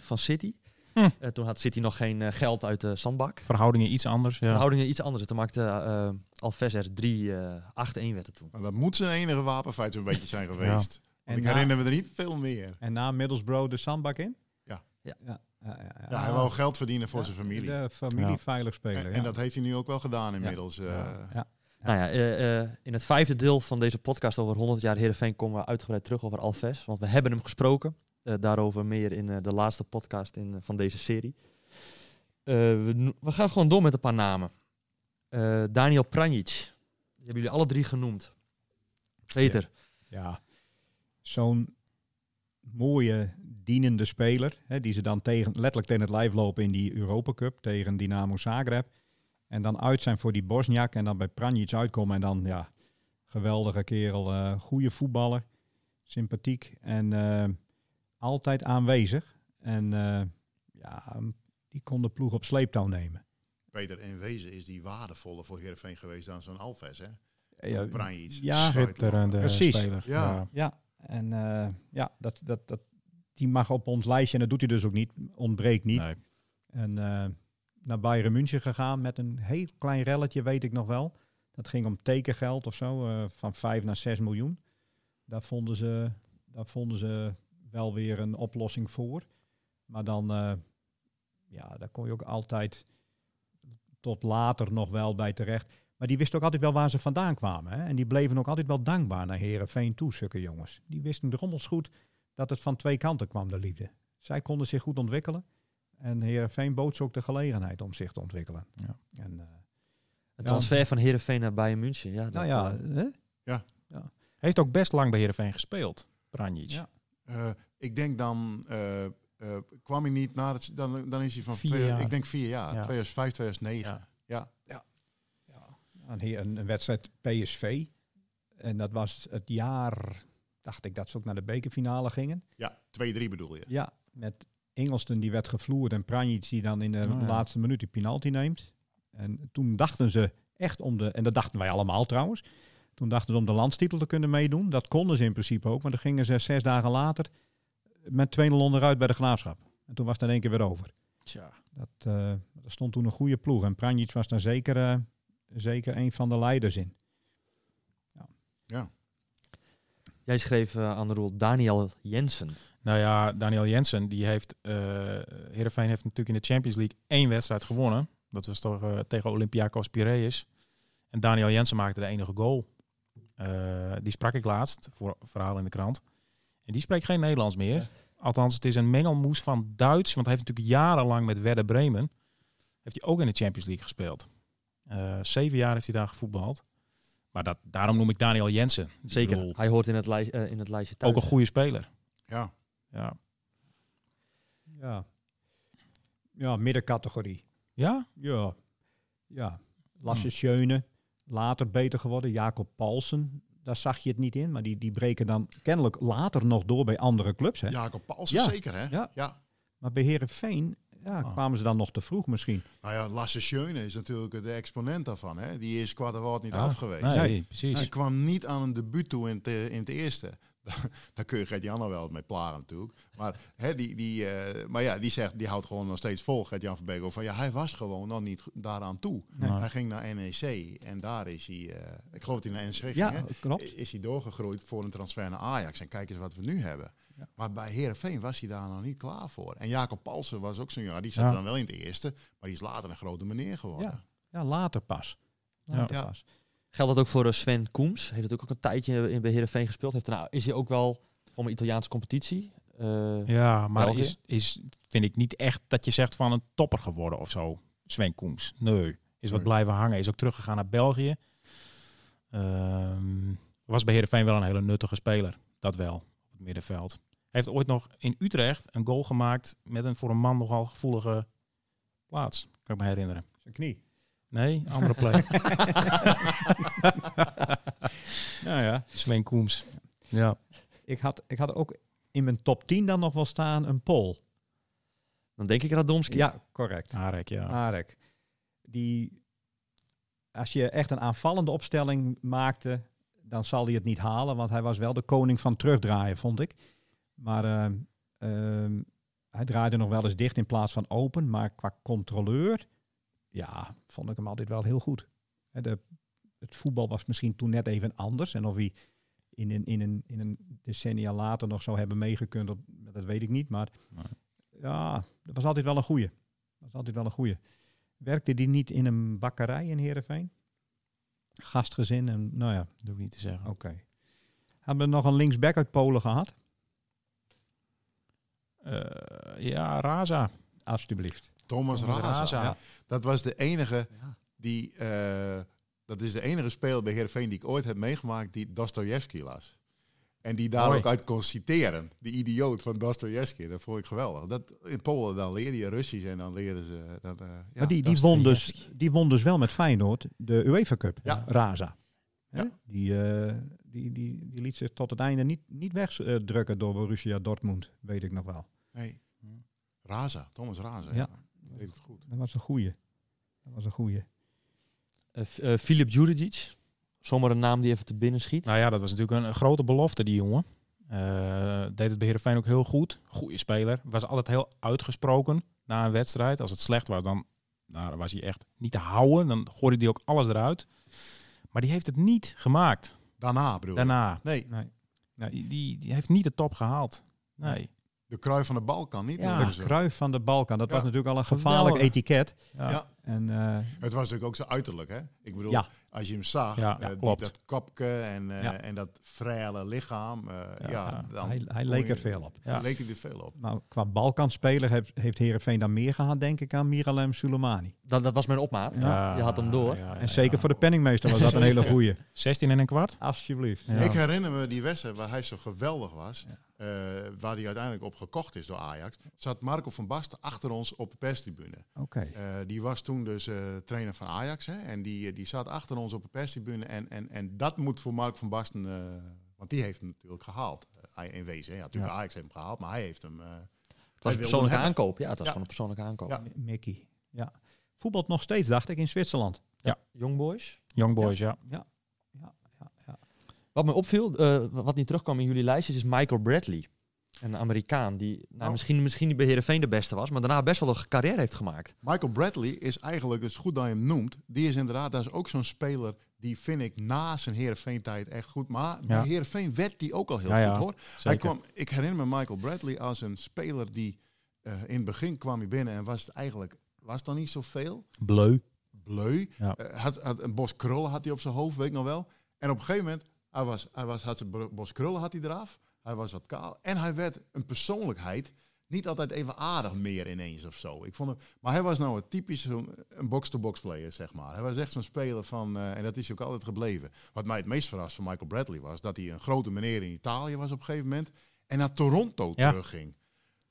8-1 van City. Hm. Eh, toen had City nog geen eh, geld uit de zandbak. Verhoudingen iets anders. De Ja. verhoudingen iets anders. Toen maakte eh Alves er 3, eh 8-1 werd het toen. Maar dat moet zijn enige wapenfeit zo'n beetje zijn geweest. En Want ik na- herinner me er niet veel meer. En na Middlesbrough de zandbak in? Ja. Ja. ja, ja, ja, Ja, hij wou geld verdienen voor zijn familie. De familie Ja. veilig spelen. En, ja. en dat heeft hij nu ook wel gedaan inmiddels. eh. ja. ja. Nou ja, eh, eh, in het vijfde deel van deze podcast over 100 jaar Heerenveen komen we uitgebreid terug over Alves. Want we hebben hem gesproken. Eh, daarover meer in eh, de laatste podcast in, van deze serie. Eh, we, we gaan gewoon door met een paar namen. Eh, Daniel Pranjic. Die hebben jullie alle drie genoemd. Peter. Ja, zo'n mooie dienende speler, hè, die ze dan tegen, letterlijk tegen het lijf lopen in die Europa Cup tegen Dynamo Zagreb. En dan uit zijn voor die Bosniak en dan bij Pranjic uitkomen en dan, ja, geweldige kerel, eh goede voetballer, sympathiek en eh, altijd aanwezig. En eh, ja, die kon de ploeg op sleeptouw nemen. Peter, in wezen is die waardevoller voor Heerenveen geweest dan zo'n Alves, hè? Ja, Branjic. ja, Schitterende Precies. speler. Ja. Ja, en eh, ja, dat, dat, dat, die mag op ons lijstje en dat doet hij dus ook niet. Ontbreekt niet. Nee. En eh, naar Bayern München gegaan met een heel klein relletje, weet ik nog wel. Dat ging om tekengeld of zo, eh, van 5 naar 6 miljoen. Daar vonden, ze, daar vonden ze wel weer een oplossing voor. Maar dan, eh, ja, daar kon je ook altijd tot later nog wel bij terecht. Maar die wisten ook altijd wel waar ze vandaan kwamen. Hè? En die bleven ook altijd wel dankbaar naar Herenveen toe, zulke jongens. Die wisten drommels goed dat het van twee kanten kwam, de liefde. Zij konden zich goed ontwikkelen. En Herenveen bood ze ook de gelegenheid om zich te ontwikkelen. Ja. En, eh, Het transfer van Heerenveen naar Bayern München. Ja, dat, nou ja, eh, hè? Heeft ook best lang bij Heerenveen gespeeld, Branjic. Ja. Eh, ik denk dan, eh, eh, kwam hij niet na het, dan, dan is hij van Vier twee, jaar. ik denk vier jaar, Ja. 2005, 2009. Ja. Ja. heer- een, een wedstrijd PSV. En dat was het jaar, dacht ik, dat ze ook naar de bekerfinale gingen. Ja, 2-3 bedoel je. Ja, met Engelston die werd gevloerd en Pranjic die dan in de Oh, ja. laatste minuut die penalty neemt. En toen dachten ze echt om de, en dat dachten wij allemaal trouwens, toen dachten ze om de landstitel te kunnen meedoen. Dat konden ze in principe ook, maar dan gingen ze zes dagen later met 2-0 onderuit bij de Graafschap. En toen was het in één keer weer over. Tja. Dat, eh er stond toen een goede ploeg en Pranjic was daar zeker, eh, zeker een van de leiders in. Jij schreef eh, aan de rol Daniel Jensen. Nou ja, Daniel Jensen, die heeft, eh Heerenveen heeft natuurlijk in de Champions League één wedstrijd gewonnen. Dat was toch eh, tegen Olympiakos Piraeus. En Daniel Jensen maakte de enige goal. Eh, die sprak ik laatst voor verhaal in de krant. En die spreekt geen Nederlands meer. Althans, het is een mengelmoes van Duits. Want hij heeft natuurlijk jarenlang met Werder Bremen. Heeft hij ook in de Champions League gespeeld. Eh, zeven jaar heeft hij daar gevoetbald. Maar dat, daarom noem ik Daniel Jensen. Zeker, bedoel, hij hoort in het, lijst, eh, in het lijstje thuis. ook een goede speler. Ja. Ja. Ja, ja middencategorie. Ja? Ja, ja. Lasse Schöne, later beter geworden. Jacob Paulsen, daar zag je het niet in. Maar die, die breken dan kennelijk later nog door bij andere clubs. Hè? Jacob Paulsen Ja. zeker, hè? Ja. ja. Maar bij Herenveen ja, Ah. kwamen ze dan nog te vroeg misschien. Nou ja, Lasse Schöne is natuurlijk de exponent daarvan. Hè? Die is Quadrawald niet Ja. af geweest. Nee, Nee. precies. Hij kwam niet aan een debuut toe in het, eh, in het eerste. Daar kun je Gert-Jan nog wel mee plagen natuurlijk. Maar, hè, die, die, eh, maar ja, die, zegt, die houdt gewoon nog steeds vol, Gert-Jan van Beek. Van ja, hij was gewoon nog niet daaraan toe. Nee. Hij ging naar NEC en daar is hij, eh, ik geloof dat hij naar NEC ging, Ja, hè? klopt. is hij doorgegroeid voor een transfer naar Ajax. En kijk eens wat we nu hebben. Ja. Maar bij Herenveen was hij daar nog niet klaar voor. En Jacob Paulsen was ook zo'n jongen. Die zat Ja. dan wel in het eerste, maar die is later een grote meneer geworden. Ja. Ja, later pas. Later Ja. pas. Geldt dat ook voor eh, Sven Koems? Heeft het ook een tijdje in bij Heerenveen gespeeld? Heeft nou, is hij ook wel van een Italiaanse competitie? Eh, Ja, maar België? is, is, vind ik niet echt dat je zegt van een topper geworden of zo. Sven Koens. Nee. Is wat Nee. blijven hangen. Is ook teruggegaan naar België. Ehm, was bij Heerenveen wel een hele nuttige speler. Dat wel. Op het middenveld. Hij heeft ooit nog in Utrecht een goal gemaakt met een voor een man nogal gevoelige plaats. Kan ik me herinneren. Zijn knie. Nee, andere plek. Nou ja. Sven Koens. Ja. Ik had, ik had ook in mijn top 10 dan nog wel staan een Pol. dan denk ik Radomski. Ja, correct. Arek, ja. Arek. Die, als je echt een aanvallende opstelling maakte, dan zal hij het niet halen, want hij was wel de koning van terugdraaien, vond ik. Maar ehm, ehm, hij draaide nog wel eens dicht in plaats van open, maar qua controleur, ja, vond ik hem altijd wel heel goed. Hè, de, het voetbal was misschien toen net even anders en of hij in een, in een, in een decennia later nog zou hebben meegekund, dat, dat weet ik niet. Maar Nee. ja, dat was altijd wel een goeie. Dat was altijd wel een goeie. Werkte die niet in een bakkerij in Heerenveen? Gastgezin en nou ja, Doe ik niet te zeggen. oké. Hebben we nog een linksback uit Polen gehad? Eh, ja, Raza. Alsjeblieft. Thomas Thomas Raza. Raza. Ja. Dat was de enige die. eh, dat is de enige speler bij Heerenveen die ik ooit heb meegemaakt die Dostoevsky las. En die daar ook uit kon citeren. De idioot van Dostoevsky. Dat vond ik geweldig. Dat, in Polen dan leerde je Russisch en dan leerden ze. Dat, eh, ja. maar die, die, won dus, die won dus wel met Feyenoord de UEFA Cup. Ja. Raza. Hè? Ja. Die, eh, die, die, die liet zich tot het einde niet, niet wegdrukken door Borussia Dortmund, weet ik nog wel. Nee. Raza, Thomas Raza. Ja. Ja. Dat deed het goed. Dat was een goeie. Dat was een goeie. Eh, eh, Filip Juridic. Zomaar een naam die even te binnen schiet. Nou ja, dat was natuurlijk een, een grote belofte, die jongen. Eh, deed het bij Heerenveen ook heel goed. Goede speler. Was altijd heel uitgesproken na een wedstrijd. Als het slecht was, dan, nou, dan was hij echt niet te houden. Dan gooide hij ook alles eruit. Maar die heeft het niet gemaakt Daarna bedoel ik. daarna. Nee, Die, die, die heeft niet de top gehaald. Nee. de krui van de Balkan niet. Ja. De kruif van de Balkan. Dat Ja. was natuurlijk al een gevaarlijk Geweldig. etiket. Ja. En eh, Het was natuurlijk ook zo uiterlijk, hè? Ik bedoel, Ja. als je hem zag, Ja, eh, ja, dat kopje en, eh, Ja. en dat frele lichaam, eh, ja, ja. dan hij, hij leek je- er veel op. Ja. leek hij er veel op. Nou, qua Balkanspeler heeft, heeft Heerenveen dan meer gehad, denk ik, aan Miralem Soleimani. Dat, dat was mijn opmaat. Ja. Je had hem door. Ja, ja, En zeker ja. voor de penningmeester was dat een hele goeie. 16 en een kwart. Alsjeblieft. Ja. Ik herinner me die wedstrijd waar hij zo geweldig was, eh, waar hij uiteindelijk op gekocht is door Ajax, zat Marco van Basten achter ons op de perstribune. Oké. Eh, die was toen dus eh, trainer van Ajax. Hè? En die, die zat achter ons op de perstribune. En, en, en dat moet voor Mark van Basten... eh, want die heeft hem natuurlijk gehaald. Eh, in wezen. hè. Ja, natuurlijk Ja. Ajax heeft hem gehaald. Maar hij heeft hem... eh, Het was een persoonlijke aankoop. Ja, het was Ja. gewoon een persoonlijke aankoop. Ja. Mickey. Ja. Voetbalt nog steeds, dacht ik, in Zwitserland. Young Boys. Young Boys, ja. Ja. Ja, ja, ja. Wat me opviel, eh, wat niet terugkwam in jullie lijstjes, is Michael Bradley. Een Amerikaan die nou, Oh. misschien, misschien niet bij Heerenveen de beste was, maar daarna best wel een carrière heeft gemaakt. Michael Bradley is eigenlijk, het is goed dat je hem noemt. Die is inderdaad, dat is ook zo'n speler... Die vind ik na zijn Heerenveen-tijd echt goed. Maar bij Heerenveen werd die ook al heel Ja, ja. goed hoor. Hij kwam, ik herinner me Michael Bradley als een speler die... eh, in het begin kwam hij binnen en was het eigenlijk... Was dan niet zoveel? Bleu. bleu. Ja. Eh, had, had een bos krullen had hij op zijn hoofd, weet ik nog wel. En op een gegeven moment, hij, was, hij was, had zijn bos krullen had hij eraf. Hij was wat kaal. En hij werd een persoonlijkheid. Niet altijd even aardig meer ineens of zo. Ik vond hem, maar hij was nou een typisch een box-to-box player, zeg maar. Hij was echt zo'n speler van, eh, en dat is ook altijd gebleven. Wat mij het meest verrast van Michael Bradley was, dat hij een grote meneer in Italië was op een gegeven moment. En naar Toronto Ja. terugging.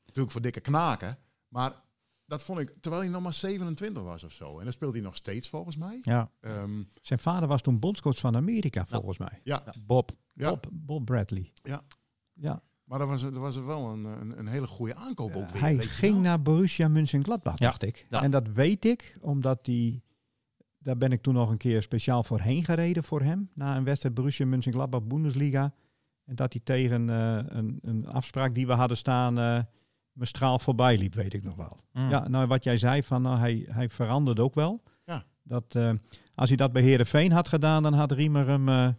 Natuurlijk voor dikke knaken. Maar dat vond ik, terwijl hij nog maar 27 was of zo. En dat speelt hij nog steeds volgens mij. Ja. Ehm, Zijn vader was toen bondscoach van Amerika, volgens mij. ja, Bob. ja, Bob, Bob Bradley. Ja. Ja. maar dat was, dat was wel een, een, een hele goede aankoop ook weer. Hij ging naar Borussia Mönchengladbach, Ja. dacht ik. Ja. En dat weet ik, omdat die... Daar ben ik toen nog een keer speciaal voor heen gereden voor hem. Na een wedstrijd Borussia Mönchengladbach Bundesliga. En dat hij tegen eh, een, een afspraak die we hadden staan... eh mijn straal voorbij liep, weet ik nog wel. Mm. Ja, nou wat jij zei, van, nou, hij, hij veranderde ook wel. Ja. Dat, eh, als hij dat bij Herenveen had gedaan, dan had Riemer hem eh,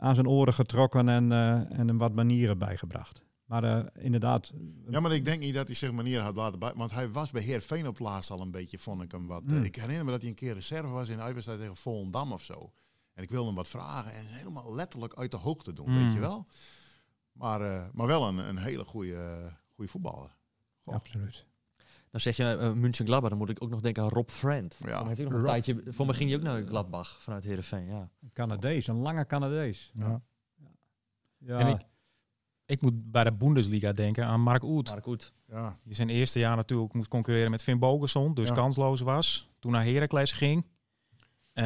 aan zijn oren getrokken en, eh, en hem wat manieren bijgebracht. Maar eh, inderdaad, Ja, maar ik denk niet dat hij zich manier had laten bij. Want hij was bij Heerenveen op het laatst al een beetje, vond ik hem wat. Hmm. ik herinner me dat hij een keer reserve was in uitwedstrijd tegen Volendam of zo. En ik wilde hem wat vragen en helemaal letterlijk uit de hoogte doen, Hmm. weet je wel. Maar, eh, maar wel een, een hele goede, goede voetballer. Goh. absoluut. Dan zeg je uh, München Gladbach, dan moet ik ook nog denken aan Rob Friend. Ja. Heeft ook nog een Rob. tijdje, voor mij ging hij ook naar Gladbach vanuit Heerenveen. Ja. Een Canadees, een lange Canadees. Ja. Ja, En ik, ik moet bij de Bundesliga denken aan Mark Oet. Maar goed, Ja, Die zijn eerste jaar natuurlijk moest concurreren met Finn Bogerson, dus Ja. kansloos was. Toen naar Heracles ging. Eh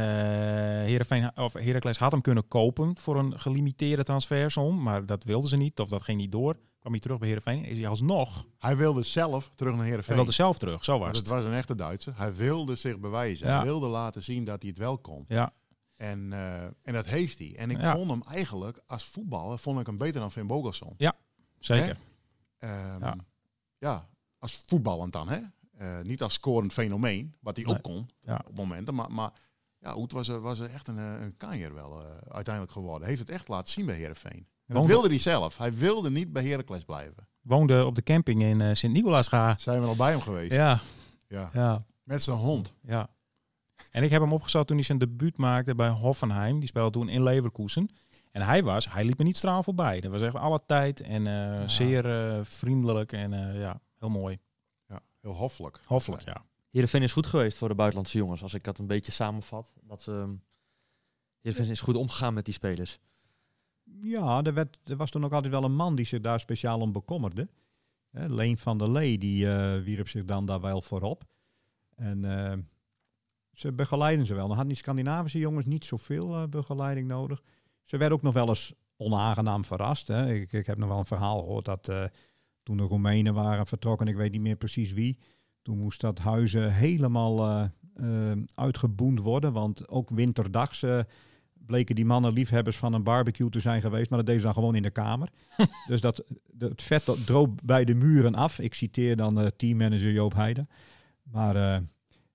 Heerenveen, of Heracles had hem kunnen kopen voor een gelimiteerde transfersom, maar dat wilden ze niet, of dat ging niet door. Kwam hij terug bij Heerenveen, is hij alsnog. hij wilde zelf terug naar Hij Heerenveen. wilde zelf terug, zo was het. het was een echte Duitser. Hij wilde zich bewijzen. Ja. Hij wilde laten zien dat hij het wel kon. Ja, En, eh, en dat heeft hij. En ik Ja. vond hem eigenlijk, als voetballer, vond ik hem beter dan Finn Bogelson. zeker. Ehm, Ja. ja. als voetballend dan, hè? Eh, niet als scorend fenomeen, wat hij Nee. ook kon Ja. op momenten. Maar, maar ja, Hoed was, er- was er echt een, eh, een kanjer wel eh, uiteindelijk geworden. Heeft het echt laten zien bij Heerenveen. En dat Woonde- wilde hij zelf. Hij wilde niet bij Heracles blijven. Woonde op de camping in eh Sint-Nicolaasga. Zijn we al bij hem geweest? Ja, Ja. ja, Met zijn hond. ja. En ik heb hem opgezocht toen hij zijn debuut maakte bij Hoffenheim. Die speelde toen in Leverkusen. En hij was, hij liep me niet straal voorbij. Dat was echt alle tijd en eh, zeer eh, vriendelijk en eh, ja, heel mooi. Ja, heel hoffelijk. Hoffelijk, ja. Heerenveen is goed geweest voor de buitenlandse jongens. Als ik dat een beetje samenvat. Dat ze, Heerenveen is goed omgegaan met die spelers. Ja, er, werd, er was toen ook altijd wel een man die zich daar speciaal om bekommerde. Leen van der Lee, die eh, wierp zich dan daar wel voorop. En eh, ze begeleiden ze wel. Dan hadden die Scandinavische jongens niet zoveel eh, begeleiding nodig. Ze werden ook nog wel eens onaangenaam verrast. Hè. Ik, ik heb nog wel een verhaal gehoord dat toen de Roemenen waren vertrokken, ik weet niet meer precies wie, toen moest dat Huizen helemaal uh, uitgeboend worden. Want ook winterdags uh, bleken die mannen liefhebbers van een barbecue te zijn geweest. Maar dat deden ze dan gewoon in de kamer. dus dat, het vet dat droop bij de muren af. Ik citeer dan uh, teammanager Joop Heijden. Maar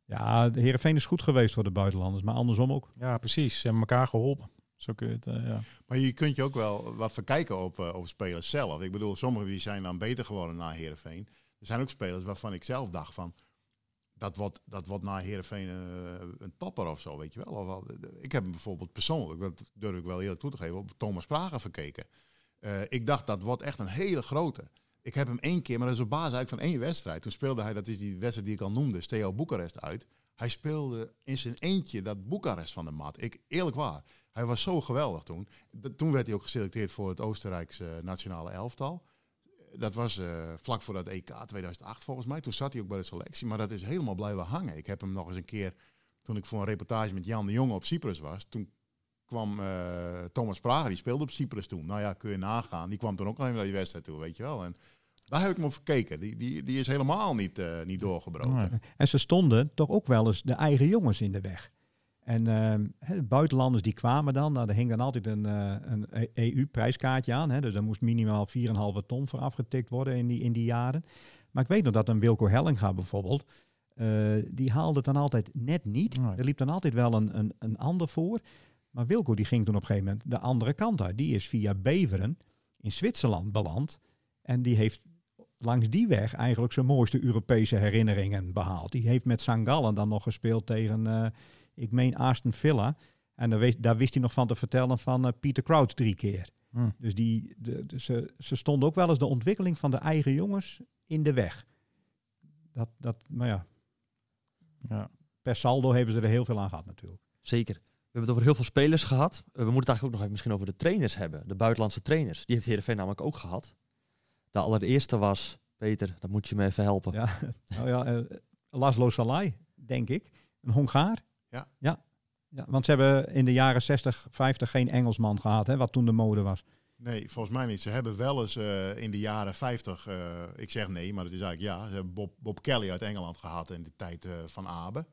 ja, de Heerenveen is goed geweest voor de buitenlanders. Maar andersom ook. Ja, precies. Ze hebben elkaar geholpen. Zo kun je het, ja. Maar je kunt je ook wel wat verkijken op, op spelers zelf. Ik bedoel, sommigen die zijn dan beter geworden na Heerenveen. Er zijn ook spelers waarvan ik zelf dacht van dat wordt, dat wordt na Heerenveen uh, een topper of zo, weet je wel. Of ik heb hem bijvoorbeeld persoonlijk, dat durf ik wel eerlijk toe te geven, op Thomas Prager verkeken. Uh, ik dacht, dat wordt echt een hele grote. Ik heb hem één keer, maar dat is op basis eigenlijk van één wedstrijd. Toen speelde hij, dat is die wedstrijd die ik al noemde, Steaua Boekarest uit. Hij speelde in zijn eentje dat Boekarest van de mat. Ik, eerlijk waar, hij was zo geweldig toen. toen werd hij ook geselecteerd voor het Oostenrijkse nationale elftal dat was uh, vlak voor dat EK 2008 volgens mij. Toen zat hij ook bij de selectie, maar dat is helemaal blijven hangen. Ik heb hem nog eens een keer, toen ik voor een reportage met Jan de Jonge op Cyprus was, toen kwam uh, Thomas Prager, die speelde op Cyprus toen. Nou ja, kun je nagaan. Die kwam toen ook nog even naar die wedstrijd toe, weet je wel. En daar heb ik me op gekeken. Die, die, die is helemaal niet, uh, niet doorgebroken. En ze stonden toch ook wel eens de eigen jongens in de weg. En uh, buitenlanders die kwamen dan, nou, er hing dan altijd een, uh, een EU-prijskaartje aan. Hè, dus er moest minimaal 4,5 ton voor afgetikt worden in die, in die jaren. Maar ik weet nog dat een Wilco Hellinga bijvoorbeeld, uh, die haalde het dan altijd net niet. Er liep dan altijd wel een, een, een ander voor. Maar Wilco die ging toen op een gegeven moment de andere kant uit. Die is via Beveren in Zwitserland beland. En die heeft langs die weg eigenlijk zijn mooiste Europese herinneringen behaald. Die heeft met Sangallen dan nog gespeeld tegen ik meen Aston Villa. En daar wist, daar wist hij nog van te vertellen van uh, Peter Crouch drie keer. Hmm. Dus die, de, de, ze, ze stonden ook wel eens de ontwikkeling van de eigen jongens in de weg. Dat, dat maar ja. ja. Per saldo hebben ze er heel veel aan gehad natuurlijk. Zeker. We hebben het over heel veel spelers gehad. Uh, we moeten het eigenlijk ook nog even misschien over de trainers hebben. De buitenlandse trainers. Die heeft Heerenveen namelijk ook gehad. De allereerste was, Peter, dat moet je me even helpen. Ja, nou ja, uh, Laszlo Salai, denk ik. Een Hongaar. Ja. ja. Ja, want ze hebben in de jaren 60, 50 geen Engelsman gehad, hè, wat toen de mode was. Nee, volgens mij niet. Ze hebben wel eens uh, in de jaren 50, uh, eh, ik zeg nee, maar het is eigenlijk ja, ze hebben Bob, Bob Kelly uit Engeland gehad in de tijd uh, van Abe.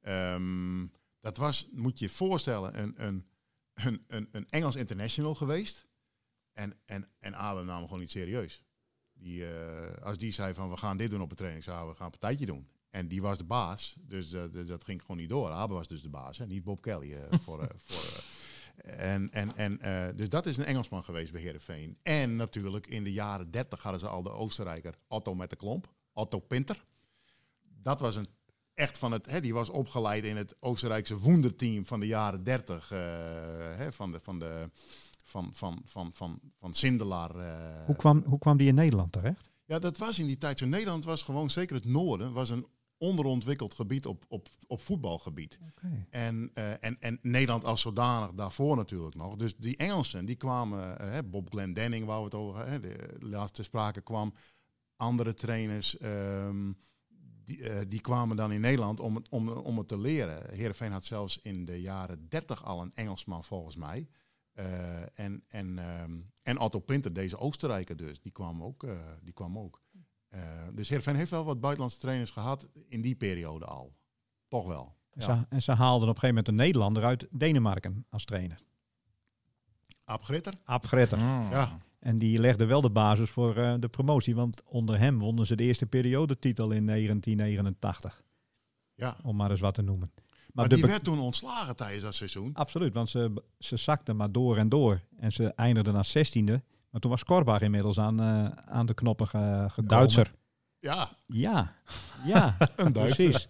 Um, dat was, moet je je voorstellen, een, een, een, een, een Engels international geweest. En, en, en Abe nam gewoon niet serieus. Die, als die zei van we gaan dit doen op een trainingszaal, we gaan een partijtje doen. En die was de baas, dus uh, dat ging gewoon niet door. Abe was dus de baas, hè? niet Bob Kelly. Uh, voor, uh, voor, en en, en dus dat is een Engelsman geweest bij Heerenveen. En natuurlijk in de jaren 30 hadden ze al de Oostenrijker Otto met de klomp, Otto Pinter. Dat was een echt van het, hè, die was opgeleid in het Oostenrijkse Wunderteam van de jaren 30. Hè, van de, van de van, van, van, van, van Sindelaar. hoe, kwam, hoe kwam die in Nederland terecht? Ja, dat was in die tijd zo. Nederland was gewoon, zeker het noorden, was een onderontwikkeld gebied op, op, op voetbalgebied. Okay. En, uh, en, en Nederland als zodanig daarvoor natuurlijk nog. Dus die Engelsen, die kwamen, uh, Bob Glendenning, waar we het over hè, de laatste sprake kwam, andere trainers, um, die, uh, die kwamen dan in Nederland om het, om, om het te leren. Heerenveen had zelfs in de jaren 30 al een Engelsman volgens mij. en, en, um, en Otto Pinter, deze Oostenrijker dus, die kwam ook. die kwam ook. Uh, dus Heerenveen heeft wel wat buitenlandse trainers gehad in die periode al. Toch wel. Ja. Ze, en ze haalden op een gegeven moment een Nederlander uit Denemarken als trainer. Aap Gritter. Gritter. Oh. Ja. En die legde wel de basis voor uh, de promotie, want onder hem wonnen ze de eerste periodetitel in 1989. Ja. Om maar eens wat te noemen. Maar, maar die werd toen ontslagen tijdens dat seizoen. Absoluut, want ze, ze zakten maar door en door. En ze eindigden als zestiende. Maar toen was Korbach inmiddels aan, uh, aan de knoppen gekomen. Duitser. Ja. Ja, ja een Duitser. precies.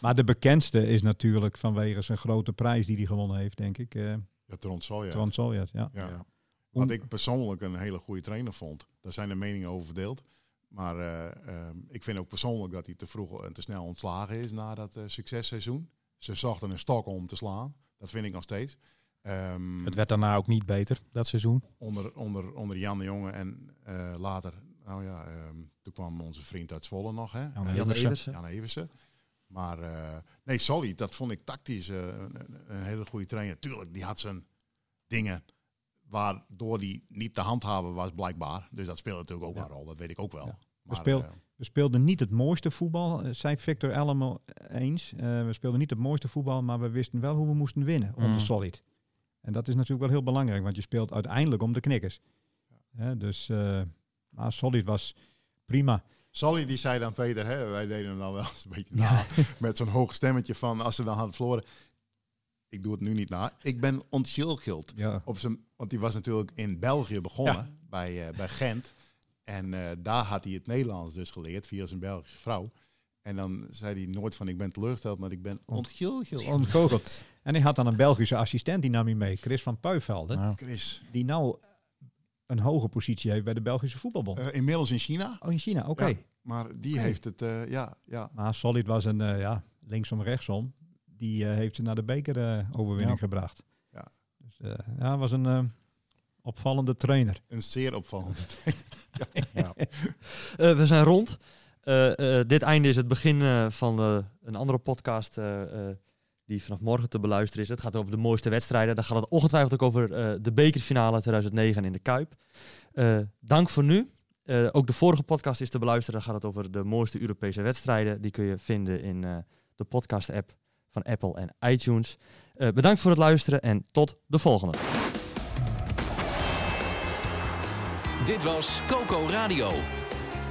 Maar de bekendste is natuurlijk vanwege zijn grote prijs die hij gewonnen heeft, denk ik. Uh, ja. Tronsolja, ja. ja. ja. Wat ik persoonlijk een hele goede trainer vond. Daar zijn de meningen over verdeeld. Maar uh, uh, ik vind ook persoonlijk dat hij te vroeg en te snel ontslagen is na dat uh, successeizoen. Ze zochten een stok om te slaan. Dat vind ik nog steeds. Um, het werd daarna ook niet beter, dat seizoen. Onder, onder, onder Jan de Jonge en uh, later, nou ja, um, toen kwam onze vriend uit Zwolle nog, hè? Jan, Jan Eversen. Jan Eversen. Maar uh, nee, Solly, dat vond ik tactisch uh, een, een, hele goede trainer. Tuurlijk, die had zijn dingen waardoor die niet te handhaven was, blijkbaar. Dus dat speelde natuurlijk ook ja. een rol, dat weet ik ook wel. Ja. Maar, speel, We speelden niet het mooiste voetbal, eh, zei Victor Elmo eens. Eh, we speelden niet het mooiste voetbal, maar we wisten wel hoe we moesten winnen onder Mm. Solid. En dat is natuurlijk wel heel belangrijk, want je speelt uiteindelijk om de knikkers. Dus, eh, maar Solid was prima. Solly die zei dan Peter, hè, wij deden hem dan wel eens een beetje na, met zo'n hoog stemmetje van als ze dan hadden verloren. Ik doe het nu niet na. Ik ben ontschuldigd. Ja. Op zijn, want die was natuurlijk in België begonnen, bij, eh, bij Gent. En eh, daar had hij het Nederlands dus geleerd via zijn Belgische vrouw. En dan zei hij nooit van ik ben teleurgesteld, maar ik ben ontschuldigd. Ontgoocheld. En hij had dan een Belgische assistent, die nam hij mee, Chris van Puivelde. Ja. Chris, Die nou een hoge positie heeft bij de Belgische voetbalbond. eh, inmiddels in China. oh, in China, oké. Ja, maar die heeft het, eh, ja, ja. Maar Solid was een, eh, ja, linksom, rechtsom. Die eh, heeft ze naar de beker-overwinning Ja. gebracht. Ja. Dus eh, ja, was een eh, opvallende trainer. een zeer opvallend. Ja. Eh, we zijn rond. Eh, eh, dit einde is het begin eh, van een andere podcast die vanaf morgen te beluisteren is. Het gaat over de mooiste wedstrijden. Dan gaat het ongetwijfeld ook over de bekerfinale 2009 in de Kuip. Dank voor nu. Ook de vorige podcast is te beluisteren. Dan gaat het over de mooiste Europese wedstrijden. Die kun je vinden in de podcast-app van Apple en iTunes. Bedankt voor het luisteren en tot de volgende. Dit was Coco Radio.